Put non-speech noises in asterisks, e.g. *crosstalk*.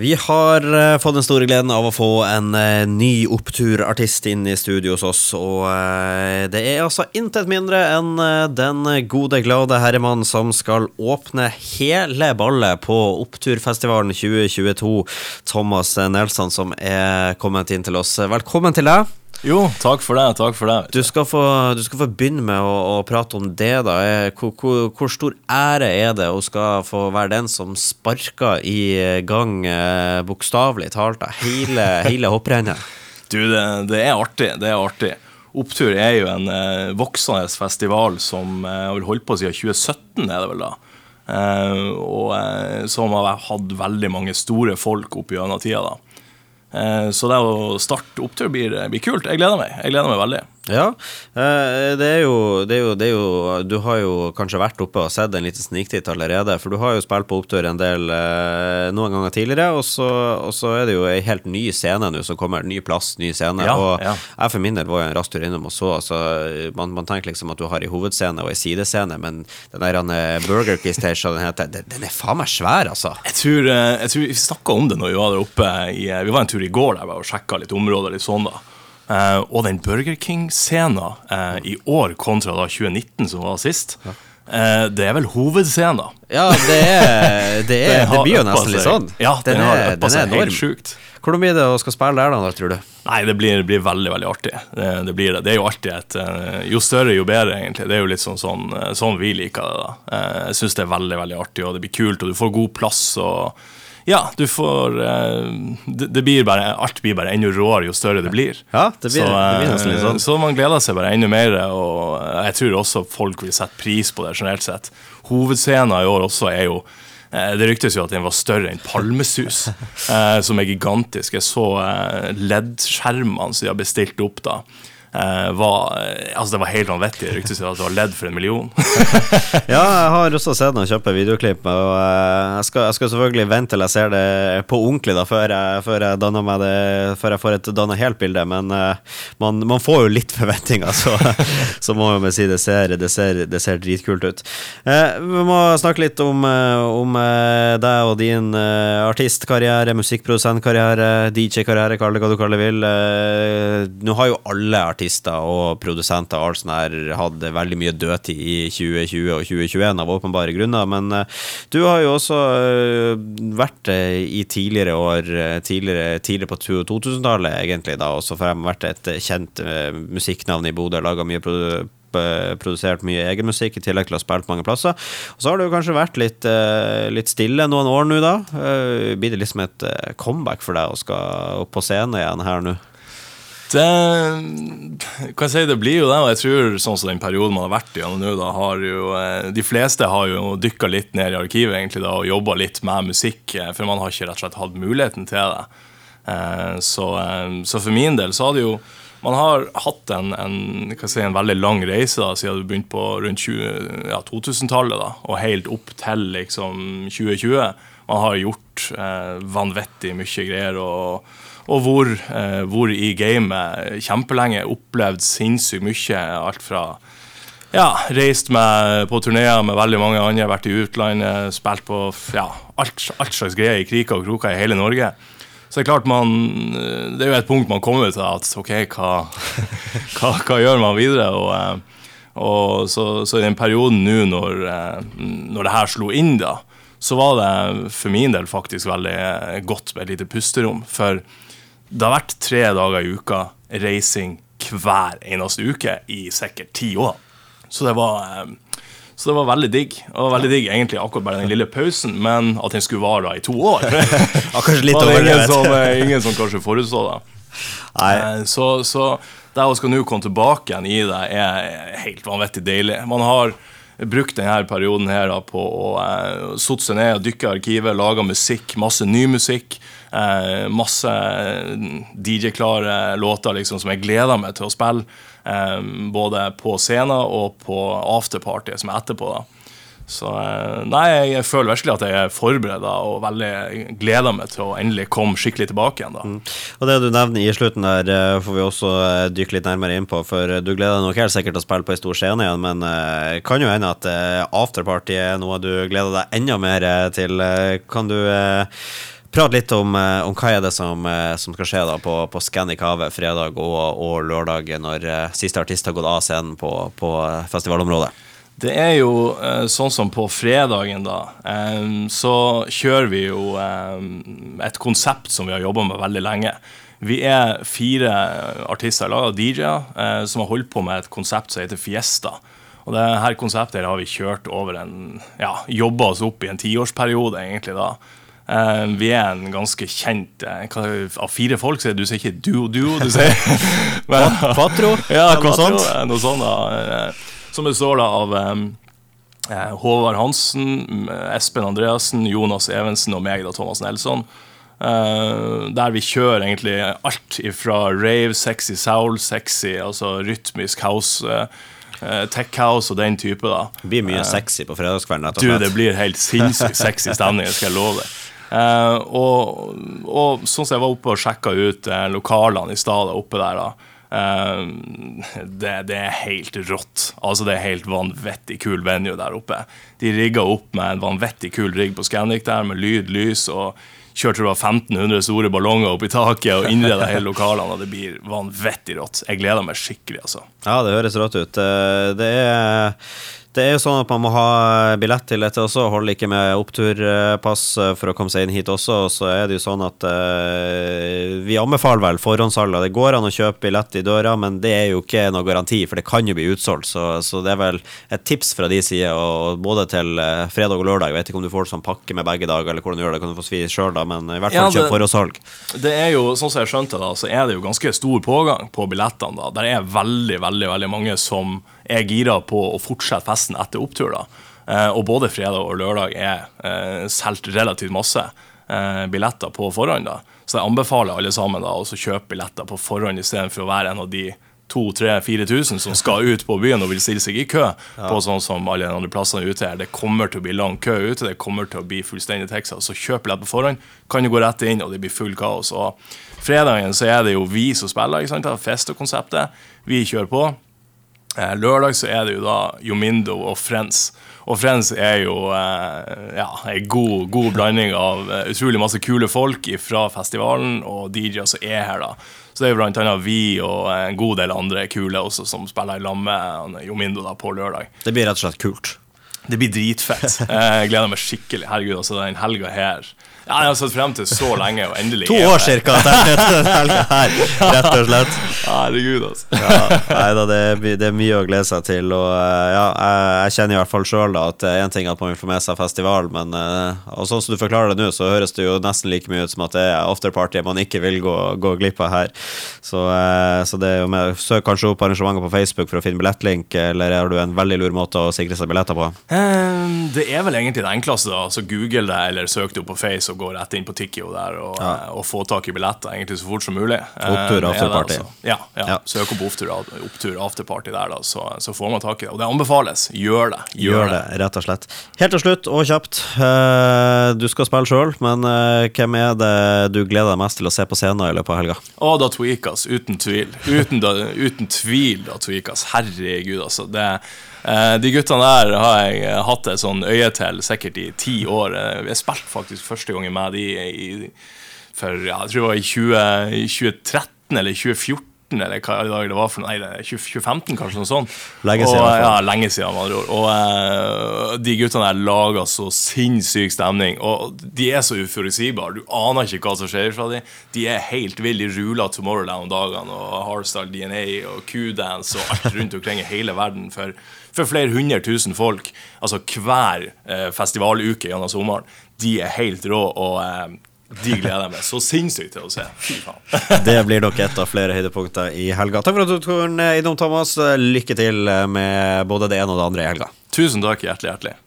Vi har uh, fått den store gleden av å få en uh, ny oppturartist inn i studio hos oss. Og uh, det er altså intet mindre enn den gode, glade herremann som skal åpne hele ballet på Oppturfestivalen 2022. Thomas Nelson som er kommet inn til oss. Velkommen til deg. Jo, takk for det. takk for det Du skal få, du skal få begynne med å, å, prate om det. da hvor, hvor, hvor, stor ære er det å skal få være den som sparker i gang, eh, bokstavelig talt, da, hele, *laughs* hele hopprennet? Du, det, det, er artig. Det er artig. Opptur er jo en eh, voksende festival som eh, har holdt på siden 2017, er det vel da. Eh, og eh, som har hatt veldig mange store folk opp gjennom tida. da. Eh, så det å starte opptur blir, blir, kult. Jeg gleder meg. Jeg gleder meg veldig. Ja, eh, det er, jo, det, er jo, det er jo, Du har jo kanskje vært oppe og sett en liten sniktitt allerede. For du har jo spilt på opptur en del eh, noen ganger tidligere, og så, og så er det jo ei helt ny scene nå som kommer. Ny plass, ny scene. Ja, og ja. jeg for min del var jo en rask tur innom og så. Altså, man, man, tenker liksom at du har ei hovedscene og ei sidescene, men den der Burger Key-stage, den heter, den er faen meg svær, altså. Jeg tror, jeg tror vi snakka om det når vi var der oppe. I, vi var en tur i går der og sjekka litt områder, litt sånn da. Uh, og den Burger King-scenen uh, i år kontra da 2019, som var sist, uh, det er vel hovedscenen. Ja, det, er, *laughs* det, er, det blir jo nesten litt sånn. Ja, den, den har øppa seg helt sjukt. Hvordan blir det å skal spille der, da, tror du? Nei, Det blir, blir veldig veldig artig. Det, det, blir det. Det er jo alltid et Jo større, jo bedre, egentlig. Det er jo litt sånn, sånn, sånn vi liker det. da. Jeg syns det er veldig veldig artig, og det blir kult, og du får god plass. og ja, du får uh, det, det, blir bare, Alt blir bare enda råere jo større det blir. Ja, det blir, så, det blir nesten litt sånn. Så man gleder seg bare enda mer, og jeg tror også folk vil sette pris på det generelt sett. Hovedscenen i år også er jo det ryktes jo at den var større enn Palmesus, *laughs* som er gigantisk. Jeg så LED-skjermene som de har bestilt opp da. Uh, var, altså det var helt vanvittig. Det ryktes at du var ledd for en million. *laughs* ja, jeg har også sett noen kjappe videoklipp, og uh, jeg, skal, jeg, skal, selvfølgelig vente til jeg ser det på ordentlig da, før jeg, før jeg, det, før jeg får et danna helt bilde. Men uh, man, man, får jo litt forventninger, så, *laughs* så må man si det ser, det ser, det ser dritkult ut. vi må snakke litt om, om deg og din artistkarriere, musikkprodusentkarriere, DJ-karriere, kall det hva du kaller det vil. nå har jo alle artister artister og produsenter og alt sånt her hadde veldig mye dødtid i 2020 og 2021 av åpenbare grunner. Men uh, du har jo også uh, vært uh, i tidligere år, tidligere, tidligere på 2000-tallet egentlig, da, og så vært et kjent musikknavn i Bodø, laga mye produ produsert mye egen musikk, i tillegg til å ha spilt mange plasser. Og så har det jo kanskje vært litt, litt stille noen år nå, da. Blir det liksom et comeback for deg å skal opp på scenen igjen her nå? Det kan jeg si, det blir jo det, og jeg tror sånn som den perioden man har vært i nå, da har jo eh, De fleste har jo dykka litt ned i arkivet egentlig da, og jobba litt med musikk, eh, for man har ikke rett og slett hatt muligheten til det. Eh, så, så for min del så har det jo man har hatt en, en, si, en, veldig lang reise da, siden du begynte på rundt ja, 2000-tallet da, og helt opp til liksom 2020. Man har gjort eh, vanvittig mye greier. og og hvor, eh, hvor i gamet kjempelenge opplevd sinnssykt mye. Alt fra ja, reist med, på turneer med veldig mange andre, vært i utlandet, spilt på ja, alt, alt, slags greier i kriker og kroker i hele Norge. Så det er klart man Det er jo et punkt man kommer til at OK, hva, *laughs* hva, hva gjør man videre? Og, eh, og så, i den perioden nå når, eh, når det her slo inn, da, så var det for min del faktisk veldig godt med et lite pusterom. For det har vært tre dager i uka reising hver eneste uke i sikkert ti år. Så det var eh, så det var veldig digg. Og veldig digg egentlig akkurat bare den lille pausen, men at den skulle vare da i to år *laughs* ja, Kanskje litt over ingen, som, eh, ingen som kanskje forutså det. Nei. Eh, så, så det å skal nå komme tilbake igjen i det, er helt vanvittig deilig. Man har brukt denne perioden her da, på å uh, sette seg ned og dykke i arkivet, lage musikk, masse ny musikk. Eh, masse DJ-klare låter liksom, som jeg gleder meg til å spille. Eh, både på scenen og på afterparty som er etterpå. da. Så eh, nei, jeg føler virkelig at jeg er forberedt og veldig gleder meg til å endelig komme skikkelig tilbake igjen. da. Mm. Og Det du nevner i slutten der, eh, får vi også eh, dykke litt nærmere inn på. For du gleder deg nok helt sikkert til å spille på ei stor scene igjen, men det kan jo hende at afterparty er noe du gleder deg enda mer til. Kan du Prat litt om, om, hva er det som, som skal skje da på, på Scandic Have fredag og, og, lørdag, når siste artist har gått av scenen på, på festivalområdet. Det er jo sånn som på fredagen, da. Så kjører vi jo et konsept som vi har jobba med veldig lenge. Vi er fire artister i lag, DJ-er, som har holdt på med et konsept som heter Fiesta. Og det her konseptet har vi kjørt over en Ja, jobba oss opp i en tiårsperiode, egentlig, da. Vi er en ganske kjent Av fire folk, så du sier ikke duo-duo, du sier Patro? ja, noe sånt. Noe sånt da. Som består av um, Håvard Hansen, Espen Andreassen, Jonas Evensen og meg, da, Thomas Nelson. der vi kjører egentlig alt ifra rave, sexy soul, sexy, altså rytmisk house uh, tech house og den type. da Det blir mye uh, sexy på fredagskvelden. Du, det blir helt sinnssykt sexy stemning, skal jeg love deg. Uh, og, og, sånn som jeg var oppe og sjekka ut uh, lokalene i stad oppe der, da. Uh, det, det, er helt rått. Altså Det er helt vanvittig kul venue der oppe. De rigga opp med en vanvittig kul rigg på Scandic der, med lyd, lys og kjørte det 1500 store ballonger opp i taket og innreda hele lokalene. Og det blir vanvittig rått. Jeg gleder meg skikkelig, altså. Ja, det høres rått ut. Eh, det er det er jo sånn at man må ha billett til dette også, holder ikke med oppturpass eh, for å komme seg inn hit også. Og Så er det jo sånn at uh, vi anbefaler vel forhåndssalg. Det går an å kjøpe billett i døra, men det er jo ikke noe garanti, for det kan jo bli utsolgt. Så, så det er vel et tips fra de sider, både til fredag og lørdag. Jeg vet ikke om du får sånn pakke med begge dager, eller hvordan du gjør det, kan du få svi sjøl, da, men i hvert fall ja, kjøp forhåndssalg. Det er jo, sånn som jeg skjønte, da, så er det jo ganske stor pågang på billettene. da. Der er veldig, veldig, veldig mange som er gira på å fortsette festen etter opptur. da. Eh, og både fredag og lørdag er eh, solgt relativt masse eh, billetter på forhånd. da. Så jeg anbefaler alle sammen da, å kjøpe billetter på forhånd istedenfor å være en av de 2000-4000 som skal ut på byen og vil stille seg i kø ja. på sånn som alle de andre plassene ute her. Det kommer til å bli lang kø ute, det kommer til å bli fullstendig Texas. Så kjøp billett på forhånd, kan du gå rett inn, og det blir full kaos. Og fredagen så er det jo vi som spiller, ikke sant, Festo-konseptet. Vi kjører på. Eh, lørdag så er det jo da Jomindo og Friends. Og Friends er jo eh, ja, en god, god blanding av eh, utrolig masse kule folk fra festivalen og DJ-er som er her. da. Så det er annet vi og en god del andre kule også som spiller i lag med Jomindo da på lørdag. Det blir rett og slett kult? Det blir dritfett. *laughs* Jeg gleder meg skikkelig. Herregud, altså den helga her ja, jeg har sett frem til så lenge, og endelig To år cirka helga her, rett og slett. *laughs* Herregud, altså. ja, nei da, det, det, er mye å glede seg til. Og eh, ja, jeg, jeg kjenner i hvert fall sjøl at er én ting at man vil få med seg festival, men og sånn som du forklarer det nå, så høres det jo nesten like mye ut som at det er afterparty man ikke vil gå, gå glipp av her. Så, uh, så det er jo med Søk kanskje opp arrangementet på Facebook for å finne billettlink, eller har du en veldig lur måte å sikre seg billetter på? Um, det er vel egentlig det enkleste, da. Så google det, eller søk det opp på Face og gå rett inn på Tikkio der og, ja. Eh, og, få tak i billetter egentlig så fort som mulig. Opptur eh, afterparty. Altså. Ja, ja. ja. søk opp opptur, opptur afterparty der, da, så, så, får man tak i det. Og det anbefales. Gjør det. Gjør, Gjør det, rett og slett. Helt til slutt, og kjapt. Uh, du skal spille sjøl, men hvem er det du gleder deg mest til å se på scenen i løpet av helga? Å, da Tweakas. Uten tvil. Uten, da, uten tvil da Tweakas. Herregud, altså. Det Eh, de guttene der har jeg eh, hatt et sånn øye til sikkert i ti år. Eh, jeg spilte faktisk første gangen med de i, for jeg tror det var i 20, 2013 eller 2014 eller hva dag det var for Nei, 2015, kanskje noe sånt. Lenge siden. Og, ja, lenge siden, med andre ord. Og uh, de guttene der lager så sinnssyk stemning. Og de er så uforutsigbare. Du aner ikke hva som skjer fra dem. De er helt ville. De ruler Tomorrowland-dagene og Hardstyle DNA og Q-dance og alt rundt omkring i hele verden. For for flere hundre tusen folk altså hver eh, festivaluke gjennom sommeren. De er helt rå, og eh, de gleder jeg meg så sinnssykt til å se. Fy faen. *laughs* det blir nok et av flere høydepunkter i helga. Takk for at du tok innom, Thomas. Lykke til med både det ene og det andre i helga. Tusen takk. Hjertelig, hjertelig.